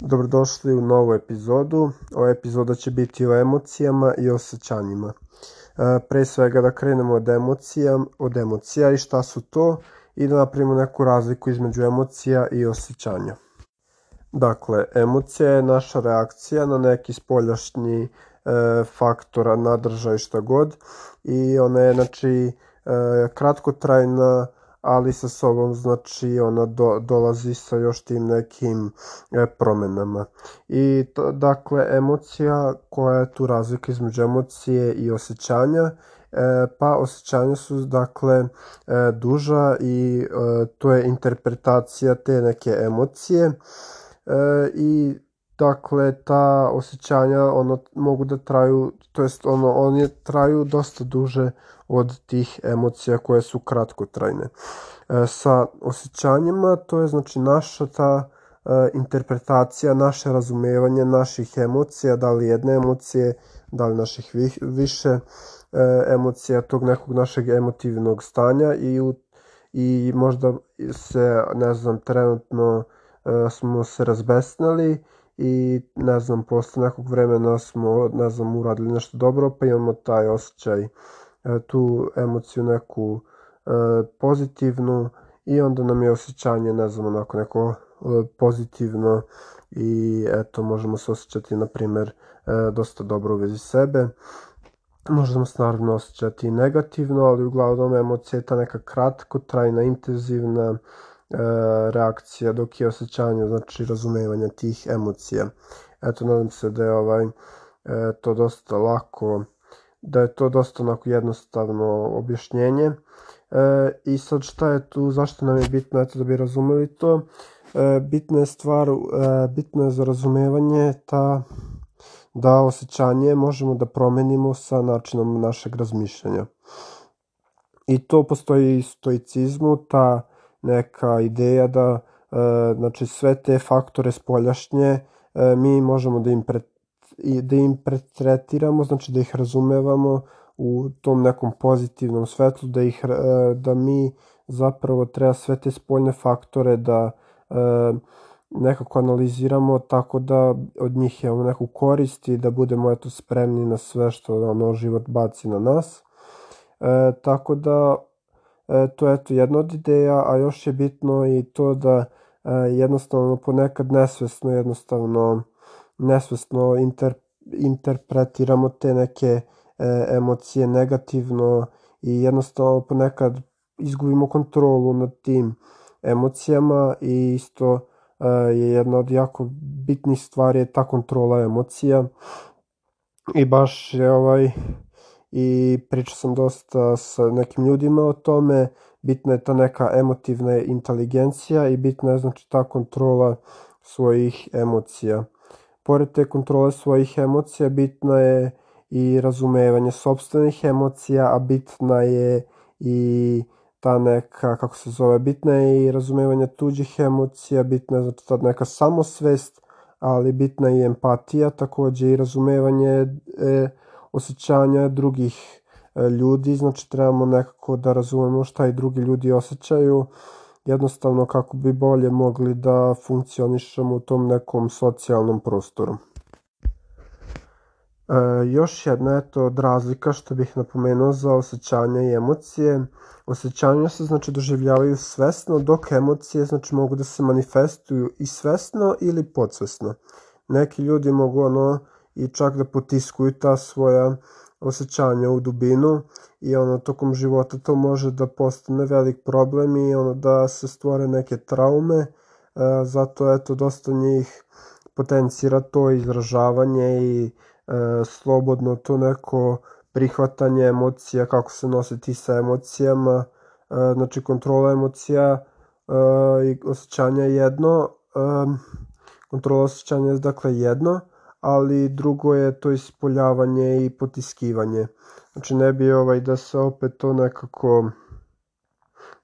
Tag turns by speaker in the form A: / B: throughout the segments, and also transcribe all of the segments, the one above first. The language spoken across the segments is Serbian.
A: Dobrodošli u novu epizodu. Ova epizoda će biti o emocijama i osjećanjima. E, pre svega da krenemo od emocija, od emocija i šta su to i da napravimo neku razliku između emocija i osjećanja. Dakle, emocija je naša reakcija na neki spoljašnji e, faktor, nadržaj šta god i ona je znači e, kratkotrajna ali sa sobom znači ona do, dolazi sa još tim nekim e, promenama. I to, dakle emocija koja je tu razlika između emocije i osjećanja e, pa osjećanja su dakle e, duža i e, to je interpretacija te neke emocije e, i dakle ta osjećanja ono mogu da traju to jest ono oni traju dosta duže od tih emocija koje su kratkotrajne. E, sa osjećanjima to je znači naša ta e, interpretacija, naše razumevanje naših emocija, da li jedne emocije, da li naših vi, više e, emocija, tog nekog našeg emotivnog stanja i, u, i možda se, ne znam, trenutno e, smo se razbesnali i ne znam, posle nekog vremena smo, ne znam, uradili nešto dobro, pa imamo taj osjećaj, tu emociju neku e, pozitivnu i onda nam je osjećanje, ne znam, onako neko e, pozitivno i eto, možemo se osjećati, na primer, dosta dobro u vezi sebe. Možemo se naravno osjećati negativno, ali uglavnom emocija je ta neka kratkotrajna, intenzivna, E, reakcija, dok je osjećanje, znači razumevanje tih emocija. Eto, nadam se da je ovaj, e, to dosta lako, da je to dosta onako jednostavno objašnjenje. E, I sad šta je tu, zašto nam je bitno, eto da bi razumeli to, e, bitna je stvar, e, bitno je za razumevanje ta da osjećanje možemo da promenimo sa načinom našeg razmišljanja. I to postoji i stoicizmu, ta neka ideja da e, znači sve te faktore spoljašnje e, mi možemo da im pre, da im pretretiramo, znači da ih razumevamo u tom nekom pozitivnom svetlu, da ih e, da mi zapravo treba sve te spoljne faktore da nekako analiziramo tako da od njih imamo neku korist i da budemo eto spremni na sve što ono život baci na nas. E, tako da E, to je eto jedna od ideja, a još je bitno i to da e, jednostavno ponekad nesvesno jednostavno nesvesno inter, interpretiramo te neke e, emocije negativno i jednostavno ponekad izgubimo kontrolu nad tim emocijama i isto e, je jedna od jako bitnih stvari je ta kontrola emocija i baš je ovaj i pričao sam dosta sa nekim ljudima o tome, bitna je ta neka emotivna inteligencija i bitna je znači ta kontrola svojih emocija. Pored te kontrole svojih emocija bitna je i razumevanje sobstvenih emocija, a bitna je i ta neka, kako se zove, bitna je i razumevanje tuđih emocija, bitna je znači ta neka samosvest, ali bitna je i empatija, takođe i razumevanje e, osjećanja drugih e, ljudi, znači trebamo nekako da razumemo šta i drugi ljudi osjećaju, jednostavno kako bi bolje mogli da funkcionišemo u tom nekom socijalnom prostoru. E, još jedna eto od razlika što bih napomenuo za osjećanja i emocije. Osjećanja se znači doživljavaju svesno, dok emocije znači mogu da se manifestuju i svesno ili podsvesno. Neki ljudi mogu ono i čak da potiskuju ta svoja osjećanja u dubinu i ono tokom života to može da postane velik problem i ono da se stvore neke traume e, zato eto dosta njih potencira to izražavanje i e, slobodno to neko prihvatanje emocija kako se nositi sa emocijama e, znači kontrola emocija i osjećanja jedno kontrola osjećanja je dakle jedno ali drugo je to ispoljavanje i potiskivanje. Znači ne bi ovaj da se opet to nekako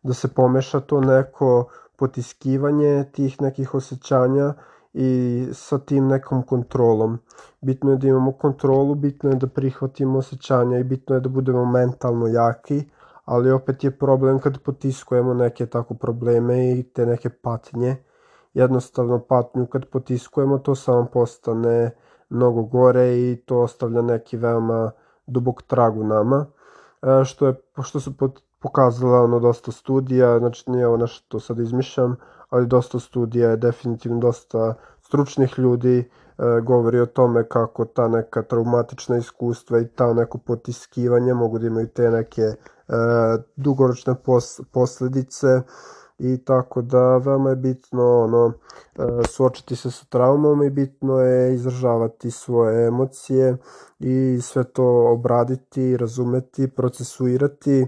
A: da se pomeša to neko potiskivanje tih nekih osjećanja i sa tim nekom kontrolom. Bitno je da imamo kontrolu, bitno je da prihvatimo osjećanja i bitno je da budemo mentalno jaki, ali opet je problem kad potiskujemo neke tako probleme i te neke patnje jednostavno patnju kad potiskujemo to samo postane mnogo gore i to ostavlja neki veoma dubok trag u nama e, što je što su pokazala ono dosta studija znači nije ovo nešto sad izmišljam ali dosta studija je definitivno dosta stručnih ljudi e, govori o tome kako ta neka traumatična iskustva i ta neko potiskivanje mogu da imaju te neke e, dugoročne pos, posledice i tako da veoma je bitno ono e, suočiti se sa traumom i bitno je izražavati svoje emocije i sve to obraditi, razumeti, procesuirati. E,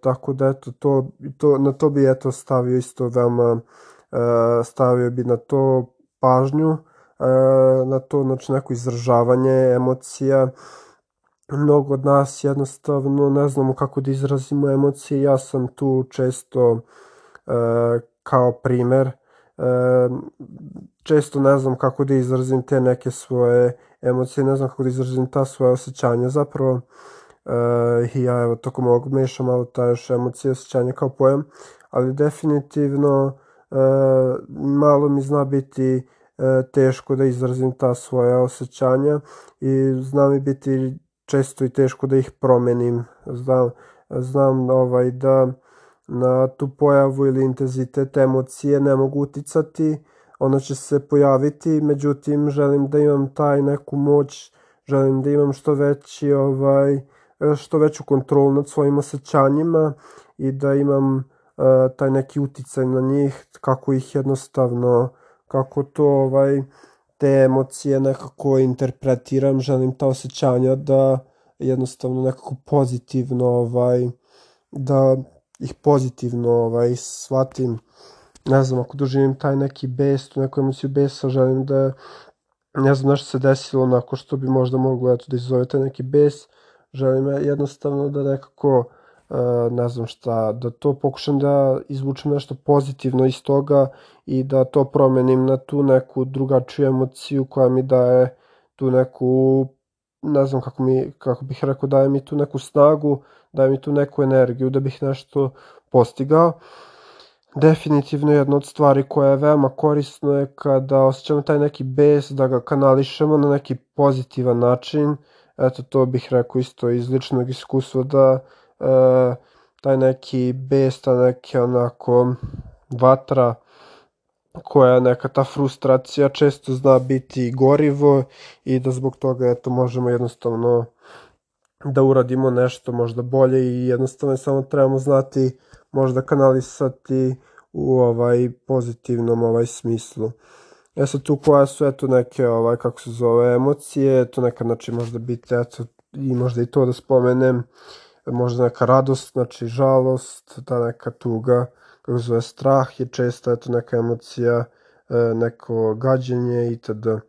A: tako da eto to, to na to bi eto stavio isto veoma e, stavio bi na to pažnju, e, na to znači neko izražavanje emocija mnogo od nas jednostavno ne znamo kako da izrazimo emocije ja sam tu često kao primer. E, često ne znam kako da izrazim te neke svoje emocije, ne znam kako da izrazim ta svoje osjećanja zapravo. E, I ja evo tokom ovog mešam malo ta još emocije osjećanja kao pojam, ali definitivno malo mi zna biti teško da izrazim ta svoja osjećanja i zna mi biti često i teško da ih promenim. Znam, znam ovaj da na tu pojavu ili intenzitet emocije ne mogu uticati, ona će se pojaviti, međutim želim da imam taj neku moć, želim da imam što veći ovaj što veću kontrolu nad svojim osjećanjima i da imam uh, taj neki uticaj na njih, kako ih jednostavno, kako to ovaj te emocije nekako interpretiram, želim ta osjećanja da jednostavno nekako pozitivno ovaj da ih pozitivno ovaj, shvatim. Ne znam, ako doživim taj neki bes, tu neku emociju besa, želim da ne znam nešto se desilo onako što bi možda moglo eto, da izove taj neki bes. Želim jednostavno da nekako uh, ne znam šta, da to pokušam da izvučem nešto pozitivno iz toga i da to promenim na tu neku drugačiju emociju koja mi daje tu neku ne znam kako, mi, kako bih rekao, daje mi tu neku snagu, daje mi tu neku energiju da bih nešto postigao. Definitivno jedna od stvari koja je veoma korisno je kada osjećamo taj neki bes, da ga kanališemo na neki pozitivan način. Eto, to bih rekao isto iz ličnog iskustva da e, taj neki bes, ta neka onako vatra koja neka ta frustracija često zna biti gorivo i da zbog toga eto možemo jednostavno da uradimo nešto možda bolje i jednostavno samo trebamo znati možda kanalisati u ovaj pozitivnom ovaj smislu. E sad tu koja su eto neke ovaj kako se zove emocije, to neka znači možda biti eto i možda i to da spomenem, možda neka radost, znači žalost, ta neka tuga, kako zove strah je često eto neka emocija, e, neko gađenje itd. E,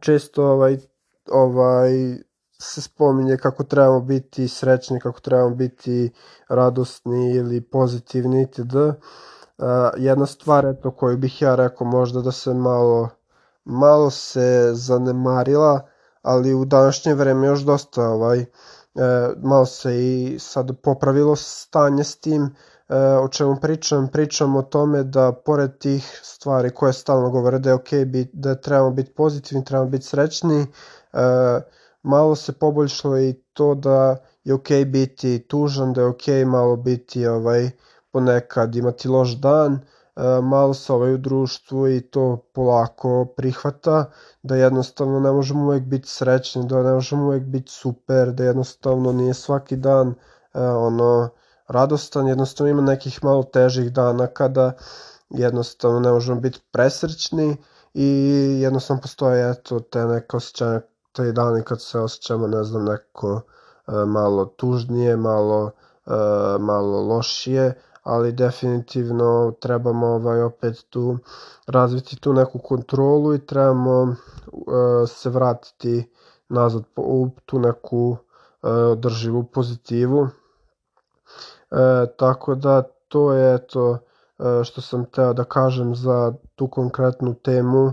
A: često ovaj ovaj se spominje kako trebamo biti srećni, kako trebamo biti radosni ili pozitivni itd. Uh, jedna stvar eto koju bih ja rekao možda da se malo malo se zanemarila, ali u današnje vreme još dosta ovaj e, malo se i sad popravilo stanje s tim e, o čemu pričam, pričam o tome da pored tih stvari koje stalno govore da je ok, bit, da trebamo biti pozitivni, trebamo biti srećni, E, malo se poboljšalo i to da je ok biti tužan, da je ok malo biti ovaj, ponekad imati loš dan, e, malo se ovaj u društvu i to polako prihvata, da jednostavno ne možemo uvek biti srećni, da ne možemo uvek biti super, da jednostavno nije svaki dan e, ono radostan, jednostavno ima nekih malo težih dana kada jednostavno ne možemo biti presrećni i jednostavno postoje eto te neke osjećanja te dani kad se osjećamo, ne znam, neko e, malo tužnije, malo, e, malo lošije, ali definitivno trebamo ovaj opet tu razviti tu neku kontrolu i trebamo uh, se vratiti nazad u tu neku održivu pozitivu. Uh, tako da to je uh, što sam teo da kažem za tu konkretnu temu.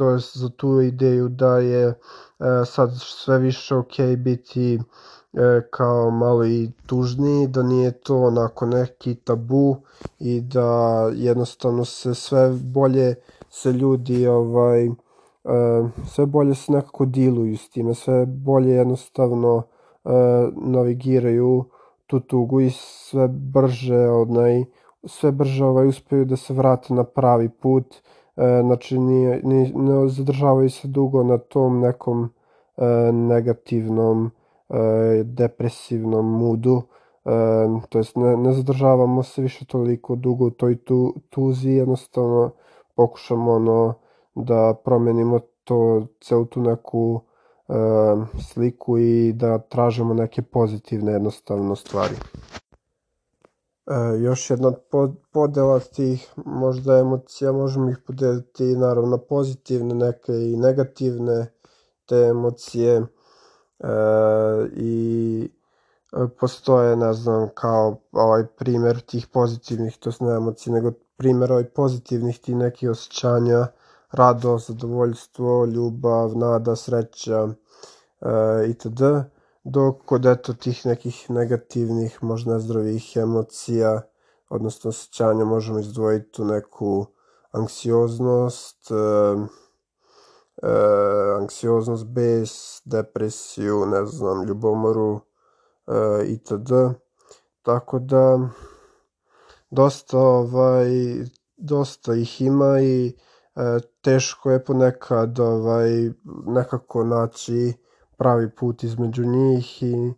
A: To je za tu ideju da je e, sad sve više ok biti e, kao malo i tužniji, da nije to onako neki tabu i da jednostavno se sve bolje se ljudi ovaj e, sve bolje se nekako diluju s time, sve bolje jednostavno navigiraju tu tugu i sve brže onaj sve brže ovaj uspeju da se vrate na pravi put E, znači nije, nije, ne zadržavaju se dugo na tom nekom e, negativnom, e, depresivnom mudu, e, to jest ne, ne zadržavamo se više toliko dugo u toj tu, tuzi, jednostavno pokušamo ono da promenimo to, celu tu neku e, sliku i da tražimo neke pozitivne jednostavno stvari. E, još jedna od podela tih možda emocija, možemo ih podeliti naravno pozitivne neke i negativne te emocije. E, i e, postoje, ne znam, kao ovaj primer tih pozitivnih, to ne emocije, nego primer ovaj pozitivnih tih nekih osjećanja, radost, zadovoljstvo, ljubav, nada, sreća e, itd dok kod eto tih nekih negativnih, možda nezdravih emocija, odnosno osjećanja možemo izdvojiti tu neku anksioznost, e, e, anksioznost, bes, depresiju, ne znam, ljubomoru e, itd. Tako da dosta ovaj dosta ih ima i e, teško je ponekad ovaj nekako naći pravi put između njih i e,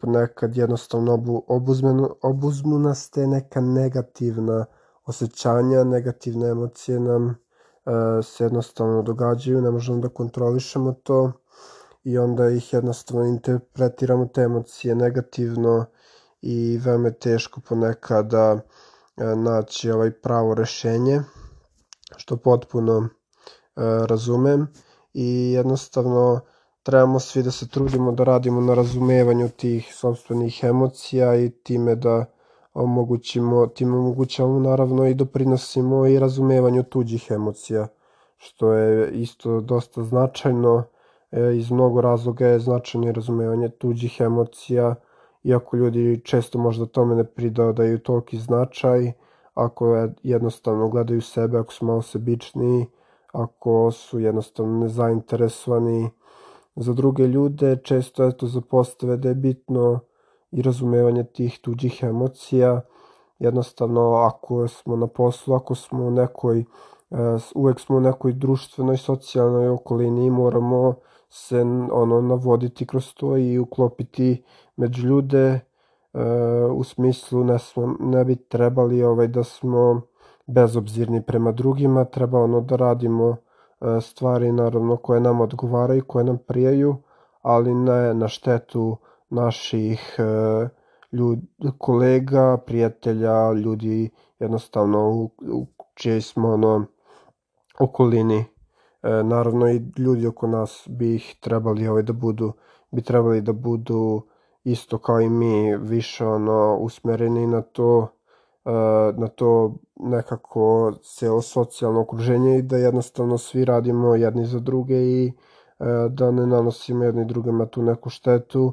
A: ponekad jednostavno obu, obuzmenu, obuzmu nas te neka negativna osjećanja, negativne emocije nam e, se jednostavno događaju, ne možemo da kontrolišemo to i onda ih jednostavno interpretiramo te emocije negativno i veoma je teško ponekada e, naći ovaj pravo rešenje, što potpuno e, razumem i jednostavno trebamo svi da se trudimo da radimo na razumevanju tih sobstvenih emocija i time da omogućimo, time omogućavamo naravno i doprinosimo i razumevanju tuđih emocija, što je isto dosta značajno, e, iz mnogo razloga je značajno i razumevanje tuđih emocija, iako ljudi često možda tome ne pridodaju toliki značaj, ako jednostavno gledaju sebe, ako su malo sebičniji, ako su jednostavno nezainteresovani, za druge ljude često eto zapostave da je bitno i razumevanje tih tuđih emocija. Jednostavno, ako smo na poslu, ako smo u nekoj, e, uvek smo u nekoj društvenoj, socijalnoj okolini i moramo se ono navoditi kroz to i uklopiti među ljude e, u smislu ne, smo, ne bi trebali ovaj, da smo bezobzirni prema drugima, treba ono da radimo stvari naravno koje nam odgovaraju, koje nam prijaju, ali ne na štetu naših e, ljudi, kolega, prijatelja, ljudi jednostavno u, u čijej smo ono, okolini. E, naravno i ljudi oko nas bi ih trebali ovaj da budu bi trebali da budu isto kao i mi više ono usmereni na to na to nekako celo socijalno okruženje i da jednostavno svi radimo jedni za druge i da ne nanosimo jedni drugima tu neku štetu.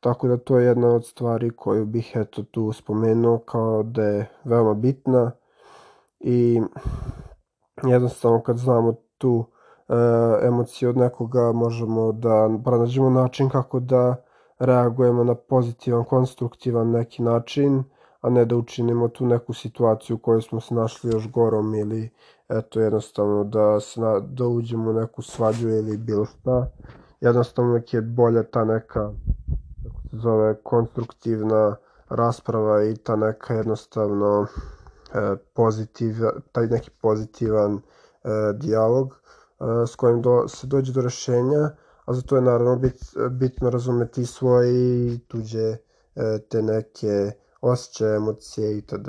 A: Tako da to je jedna od stvari koju bih eto tu spomenuo kao da je veoma bitna i jednostavno kad znamo tu e, emociju od nekoga možemo da pronađemo način kako da reagujemo na pozitivan, konstruktivan neki način a ne da učinimo tu neku situaciju u kojoj smo se našli još gorom ili eto jednostavno da, se na, da uđemo u neku svađu ili bilo šta. Jednostavno je bolja ta neka kako se zove konstruktivna rasprava i ta neka jednostavno e, pozitiv, taj neki pozitivan e, dijalog e, s kojim do, se dođe do rešenja, a za to je naravno bit, bitno razumeti svoje i tuđe e, te neke osjećaje, emocije itd.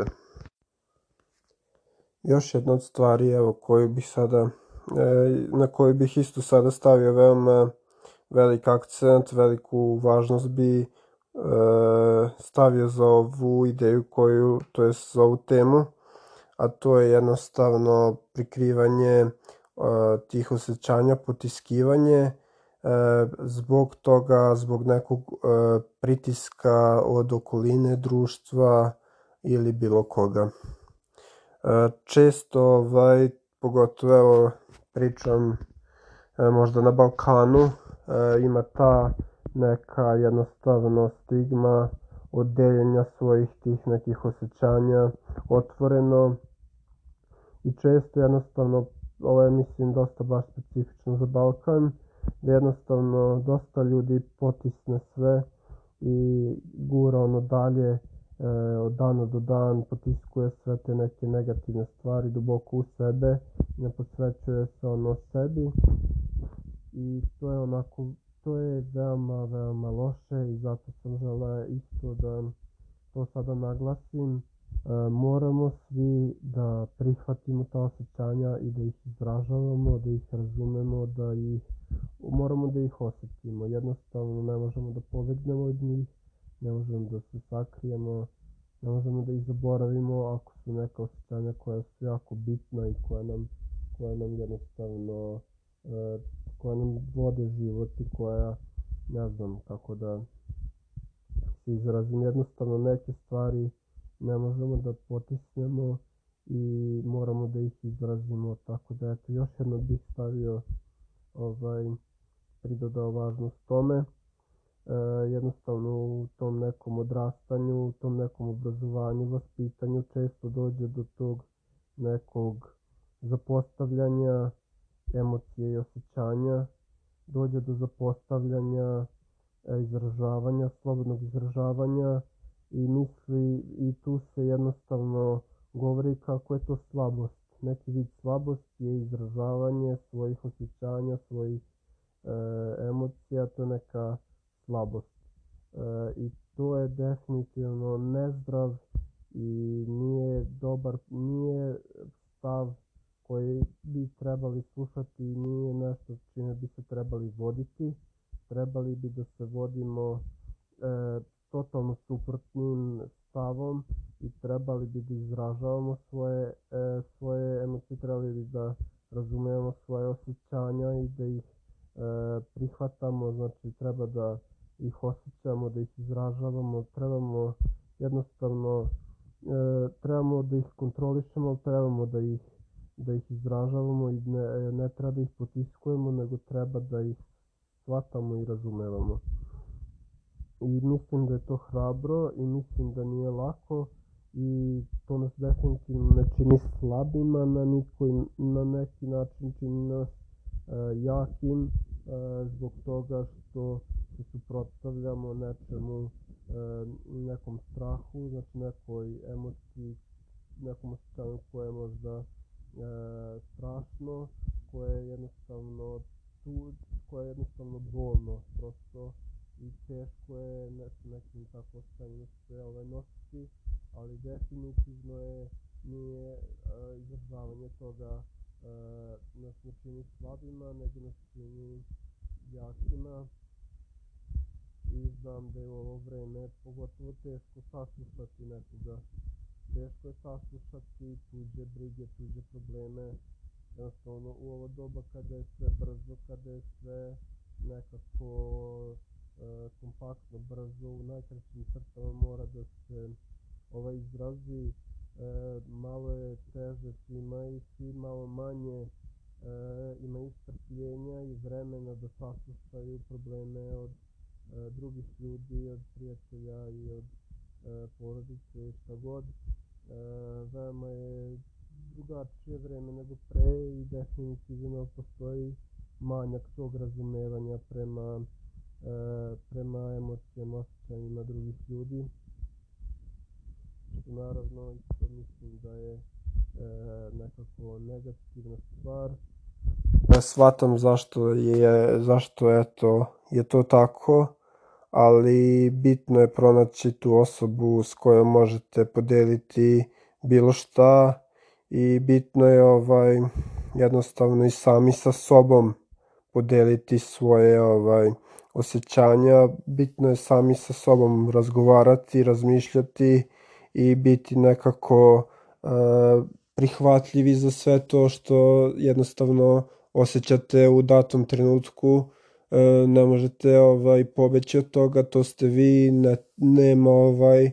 A: Još jedna od stvari evo, koju bih sada, e, na koju bih isto sada stavio veoma velik akcent, veliku važnost bi e, stavio za ovu ideju koju, to je za ovu temu, a to je jednostavno prikrivanje tih osjećanja, potiskivanje, zbog toga, zbog nekog pritiska od okoline društva ili bilo koga. Često, ovaj, pogotovo evo, pričam možda na Balkanu, ima ta neka jednostavno stigma od deljenja svojih tih nekih osjećanja otvoreno i često jednostavno ovo je mislim dosta baš specifično za Balkan da jednostavno dosta ljudi potisne sve i gura ono dalje e, od dana do dan potiskuje sve te neke negativne stvari duboko u sebe ne posvećuje se ono sebi. I to je onako to je veoma veoma loše i zato sam žela isto da to sada naglasim. E, moramo svi da prihvatimo ta osjećanja i da ih izražavamo, da ih razumemo, da ih, moramo da ih osetimo. Jednostavno ne možemo da pobegnemo od njih, ne možemo da se sakrijemo, ne možemo da ih zaboravimo ako su neka osjećanja koja su jako bitna i koja nam, koja nam jednostavno, e, koja nam vode život i koja, ne znam kako da se izrazim, jednostavno neke stvari ne možemo da potisnemo i moramo da ih izrazimo, tako da eto još jedno bih stavio ovaj, pridodao važnost tome. E, jednostavno u tom nekom odrastanju, u tom nekom obrazovanju, vaspitanju često dođe do tog nekog zapostavljanja emocije i osjećanja, dođe do zapostavljanja e, izražavanja, slobodnog izražavanja, i misli i tu se jednostavno govori kako je to slabost. Neki vid slabosti je izražavanje svojih osjećanja, svojih e, emocija, to je neka slabost. E, I to je definitivno nezdrav i nije dobar, nije stav koji bi trebali slušati i nešto čime bi se trebali voditi. Trebali bi da se vodimo e, totalno suprotnim stavom i trebali bi da izražavamo svoje, e, svoje emocije, trebali bi da razumijemo svoje osjećanja i da ih e, prihvatamo, znači treba da ih osjećamo, da ih izražavamo, trebamo jednostavno e, trebamo da ih kontrolišemo, ali trebamo da ih da ih izražavamo i ne, ne treba da ih potiskujemo, nego treba da ih shvatamo i razumevamo i mislim da je to hrabro i mislim da nije lako i to nas definitivno ne čini slabima na, nikoj, na neki način čini nas e, jakim e, zbog toga što se suprotstavljamo nečemu e, nekom strahu znači nekoj emociji nekom osjećanju koje je možda e, strašno koje je jednostavno tu, koje je jednostavno bolno prosto i teško je nešto nekim tako stanju sve ovaj nositi, ali definitivno je nije izražavanje toga nas ne čini slabima, nego nas čini jakima. I znam da je u ovo vreme pogotovo teško saslušati nekoga. Teško je saslušati tuđe brige, tuđe probleme, jednostavno u ovo doba kada je sve brzo, kada je sve nekako E, kompaktno, brzo, u najkraćim crtama mora da se ovaj izrazi. e, malo je teže svima i svi malo manje e, imaju strpljenja i vremena da saslušaju probleme od e, drugih ljudi, od prijatelja i od e, porodice i šta god. E, veoma je drugačije vreme nego pre i definitivno postoji manjak tog razumevanja prema e, prema emocijama, osjećanjima drugih ljudi. Naravno isto mislim da je e, nekako negativna stvar. Ja shvatam zašto je, zašto eto, je to tako, ali bitno je pronaći tu osobu s kojom možete podeliti bilo šta i bitno je ovaj jednostavno i sami sa sobom podeliti svoje ovaj osjećanja, bitno je sami sa sobom razgovarati, razmišljati i biti nekako uh, prihvatljivi za sve to što jednostavno osjećate u datom trenutku, e, ne možete ovaj pobeći od toga, to ste vi, ne, nema ovaj e,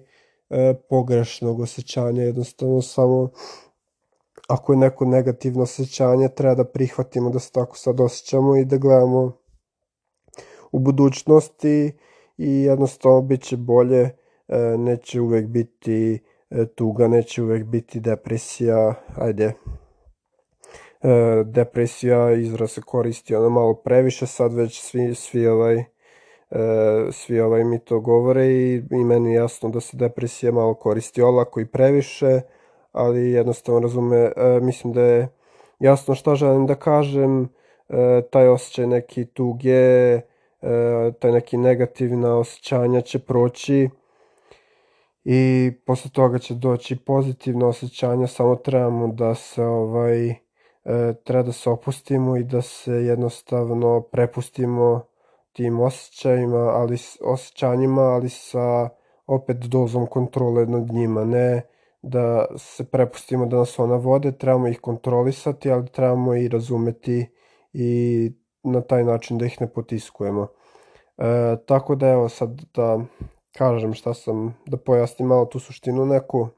A: pogrešnog osjećanja, jednostavno samo ako je neko negativno osjećanje, treba da prihvatimo da se tako sad osjećamo i da gledamo u budućnosti i jednostavno bit će bolje, neće uvek biti tuga, neće uvek biti depresija, ajde, e, depresija izraz se koristi ono malo previše, sad već svi, svi ovaj e, svi ovaj mi to govore i, i meni je jasno da se depresija malo koristi olako i previše, ali jednostavno razume, e, mislim da je jasno šta želim da kažem, e, taj osjećaj neki tuge, e, taj neki negativna osjećanja će proći i posle toga će doći pozitivno osjećanja, samo trebamo da se ovaj e, treba da se opustimo i da se jednostavno prepustimo tim osjećajima, ali osjećanjima, ali sa opet dozom kontrole nad njima, ne da se prepustimo da nas ona vode, trebamo ih kontrolisati, ali trebamo i razumeti i na taj način da ih ne potiskujemo. E, tako da evo sad da kažem šta sam, da pojasnim malo tu suštinu neku.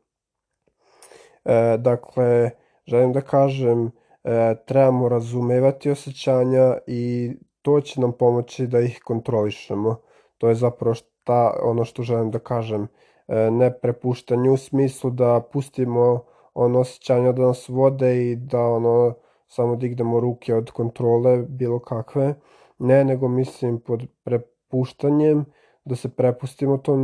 A: E, dakle, želim da kažem e, trebamo razumevati osjećanja i to će nam pomoći da ih kontrolišemo. To je zapravo šta, ono što želim da kažem. E, ne prepuštanje u smislu da pustimo ono osjećanja da nas vode i da ono samo dignemo ruke od kontrole bilo kakve. Ne, nego mislim pod prepuštanjem da se prepustimo tom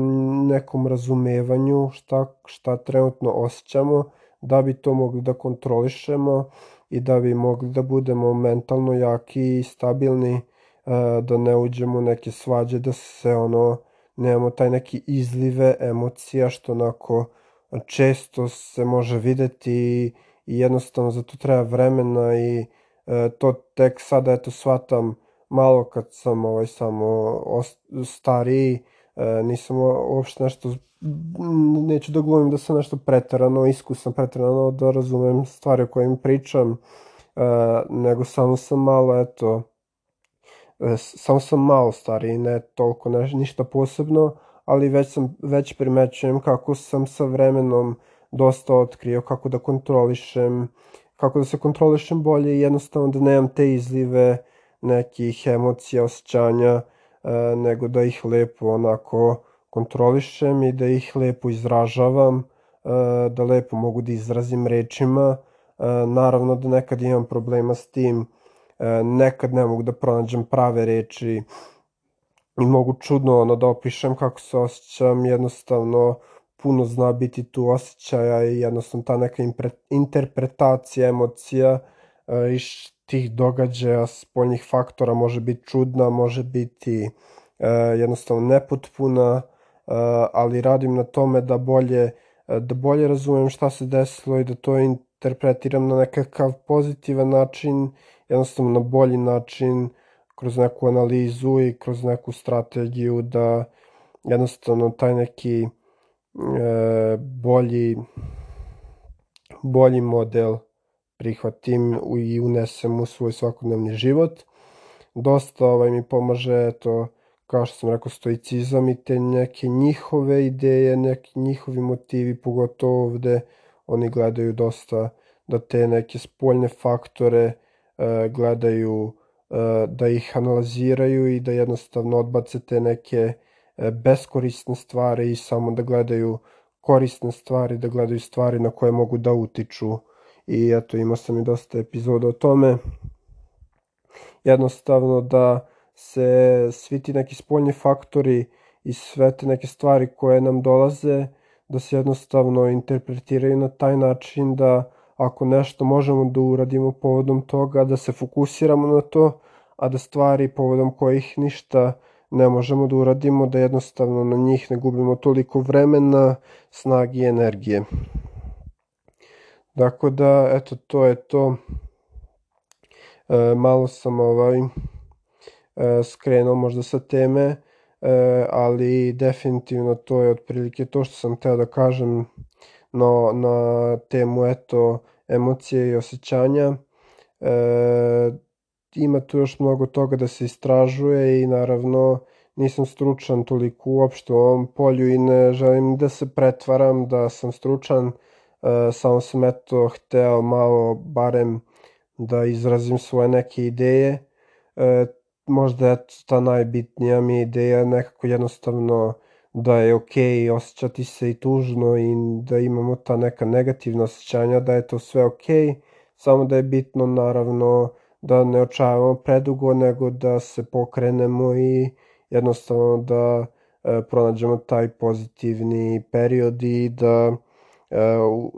A: nekom razumevanju šta, šta trenutno osjećamo, da bi to mogli da kontrolišemo i da bi mogli da budemo mentalno jaki i stabilni, e, da ne uđemo u neke svađe, da se ono, nemamo taj neki izlive emocija što onako često se može videti i jednostavno za to treba vremena i e, to tek sada eto shvatam malo kad sam ovaj samo stariji, e, nisam uopšte nešto neću da glumim da sam nešto preterano iskusan, preterano da razumem stvari o kojim pričam, uh, nego samo sam malo, eto, uh, samo sam malo stariji, ne toliko ne, ništa posebno, ali već, sam, već primećujem kako sam sa vremenom dosta otkrio kako da kontrolišem, kako da se kontrolišem bolje i jednostavno da nemam te izlive nekih emocija, osjećanja, uh, nego da ih lepo onako kontrolišem i da ih lepo izražavam, e, da lepo mogu da izrazim rečima. E, naravno da nekad imam problema s tim, e, nekad ne mogu da pronađem prave reči i mogu čudno ono da opišem kako se osjećam, jednostavno puno zna biti tu osjećaja i jednostavno ta neka interpretacija emocija iz tih događaja, spoljnih faktora može biti čudna, može biti jednostavno nepotpuna, ali radim na tome da bolje, da bolje razumem šta se desilo i da to interpretiram na nekakav pozitivan način, jednostavno na bolji način, kroz neku analizu i kroz neku strategiju da jednostavno taj neki e, bolji bolji model prihvatim i unesem u svoj svakodnevni život. Dosta ovaj, mi pomaže eto, kao što sam rekao, stoicizam i te neke njihove ideje, neki njihovi motivi, pogotovo ovde, oni gledaju dosta da te neke spoljne faktore uh, gledaju, uh, da ih analiziraju i da jednostavno odbace te neke uh, beskorisne stvari i samo da gledaju korisne stvari, da gledaju stvari na koje mogu da utiču. I eto, imao sam i dosta epizoda o tome. Jednostavno da se svi ti neki spoljni faktori i sve te neke stvari koje nam dolaze da se jednostavno interpretiraju na taj način da ako nešto možemo da uradimo povodom toga, da se fokusiramo na to, a da stvari povodom kojih ništa ne možemo da uradimo, da jednostavno na njih ne gubimo toliko vremena, snagi i energije. Dakle da, eto, to je to. E, malo sam ovaj E, skrenuo možda sa teme, e, ali definitivno to je otprilike to što sam teo da kažem no, na temu eto emocije i osjećanja. E, ima tu još mnogo toga da se istražuje i naravno nisam stručan toliko uopšte u ovom polju i ne želim da se pretvaram da sam stručan, samo sam eto hteo malo barem da izrazim svoje neke ideje. E, možda eto ta najbitnija mi je ideja nekako jednostavno da je okej okay osjećati se i tužno i da imamo ta neka negativna osjećanja, da je to sve okej, okay, samo da je bitno naravno da ne očavamo predugo, nego da se pokrenemo i jednostavno da e, pronađemo taj pozitivni period i da,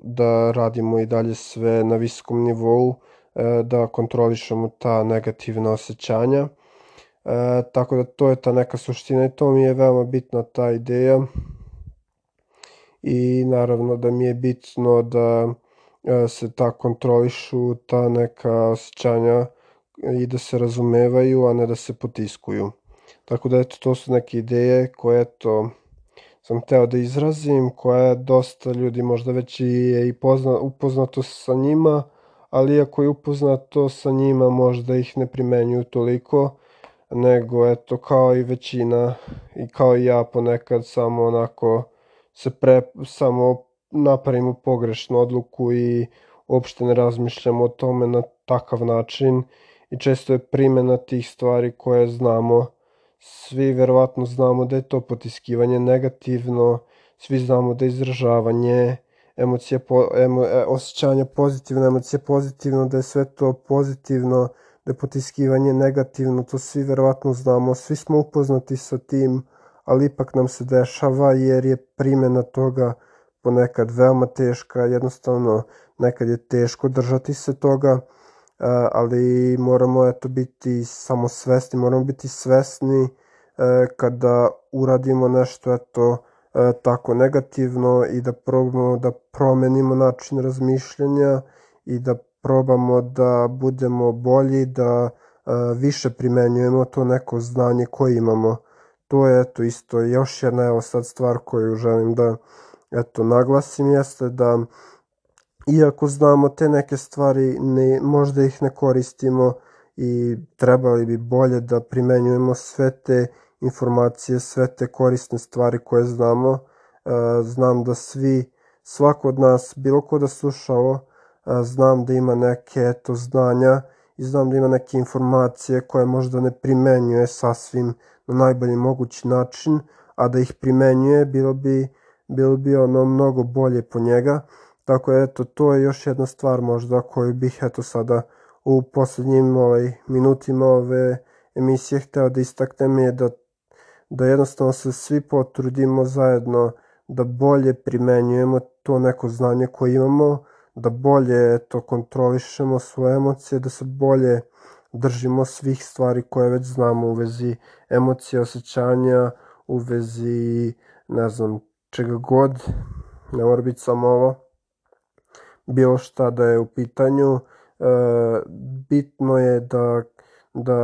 A: da radimo i dalje sve na visokom nivou, e, da kontrolišemo ta negativna osjećanja. E, tako da to je ta neka suština i to mi je veoma bitna ta ideja i naravno da mi je bitno da e, se ta kontrolišu ta neka osjećanja i da se razumevaju, a ne da se potiskuju. Tako da eto, to su neke ideje koje eto, sam teo da izrazim, koje dosta ljudi možda već i je i pozna, upoznato sa njima, ali iako je upoznato sa njima možda ih ne primenjuju toliko, nego eto kao i većina i kao i ja ponekad samo onako se pre, samo napravimo pogrešnu odluku i uopšte ne razmišljamo o tome na takav način i često je primjena tih stvari koje znamo svi verovatno znamo da je to potiskivanje negativno svi znamo da je izražavanje emocije, po, emo, e, osjećanja pozitivno, emocije pozitivno, da je sve to pozitivno, da je potiskivanje negativno, to svi verovatno znamo, svi smo upoznati sa tim, ali ipak nam se dešava jer je primjena toga ponekad veoma teška, jednostavno nekad je teško držati se toga, ali moramo eto biti samo svesni, moramo biti svesni e, kada uradimo nešto eto e, tako negativno i da probamo da promenimo način razmišljanja i da probamo da budemo bolji, da uh, više primenjujemo to neko znanje koje imamo. To je eto isto još jedna evo sad stvar koju želim da eto naglasim jeste da iako znamo te neke stvari ne, možda ih ne koristimo i trebali bi bolje da primenjujemo sve te informacije, sve te korisne stvari koje znamo. Uh, znam da svi, svako od nas, bilo ko da sluša ovo, znam da ima neke eto znanja i znam da ima neke informacije koje možda ne primenjuje sasvim na najbolji mogući način, a da ih primenjuje bilo bi, bilo bi ono mnogo bolje po njega. Tako eto, to je još jedna stvar možda koju bih eto sada u poslednjim ovaj, minutima ove emisije hteo da istaknem je da, da jednostavno se svi potrudimo zajedno da bolje primenjujemo to neko znanje koje imamo, da bolje to kontrolišemo svoje emocije, da se bolje držimo svih stvari koje već znamo u vezi emocije, osjećanja, u vezi, ne znam, čega god, ne mora biti samo ovo, bilo šta da je u pitanju, e, bitno je da, da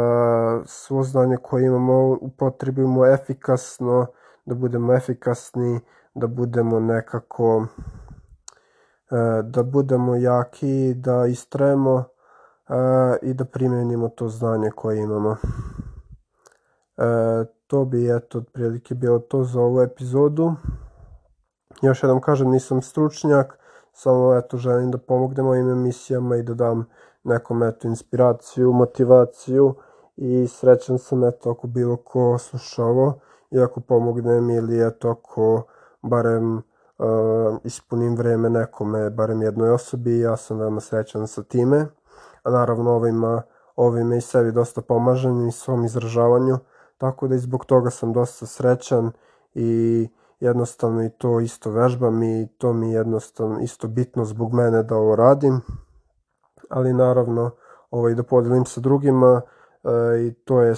A: svo znanje koje imamo upotrebimo efikasno, da budemo efikasni, da budemo nekako E, da budemo jaki, da istrajemo e, i da primenimo to znanje koje imamo. E, to bi eto otprilike bilo to za ovu epizodu. Još jednom kažem, nisam stručnjak, samo eto želim da pomognem ovim emisijama i da dam nekom eto inspiraciju, motivaciju i srećan sam eto ako bilo ko sluša ovo i ako pomognem ili eto ako barem uh, ispunim vreme nekome, barem jednoj osobi ja sam veoma srećan sa time. A naravno ovima, ovime i sebi dosta pomažem i svom izražavanju, tako da i zbog toga sam dosta srećan i jednostavno i to isto vežbam i to mi je jednostavno isto bitno zbog mene da ovo radim. Ali naravno ovaj, da podelim sa drugima e, i to je,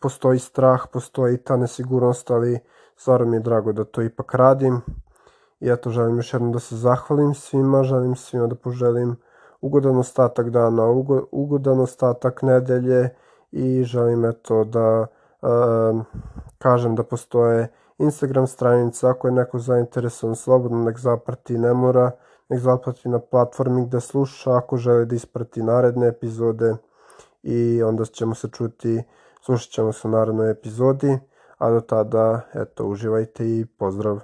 A: postoji strah, postoji ta nesigurnost, ali stvarno mi je drago da to ipak radim I eto, želim još jednom da se zahvalim svima, želim svima da poželim ugodan ostatak dana, ugodan ostatak nedelje i želim eto da uh, kažem da postoje Instagram stranica, ako je neko zainteresovan slobodno nek zaprati, ne mora, nek zatplati na platformi gde sluša ako želi da isprati naredne epizode i onda ćemo se čuti, slušat ćemo se u narednoj epizodi, a do tada, eto, uživajte i pozdrav!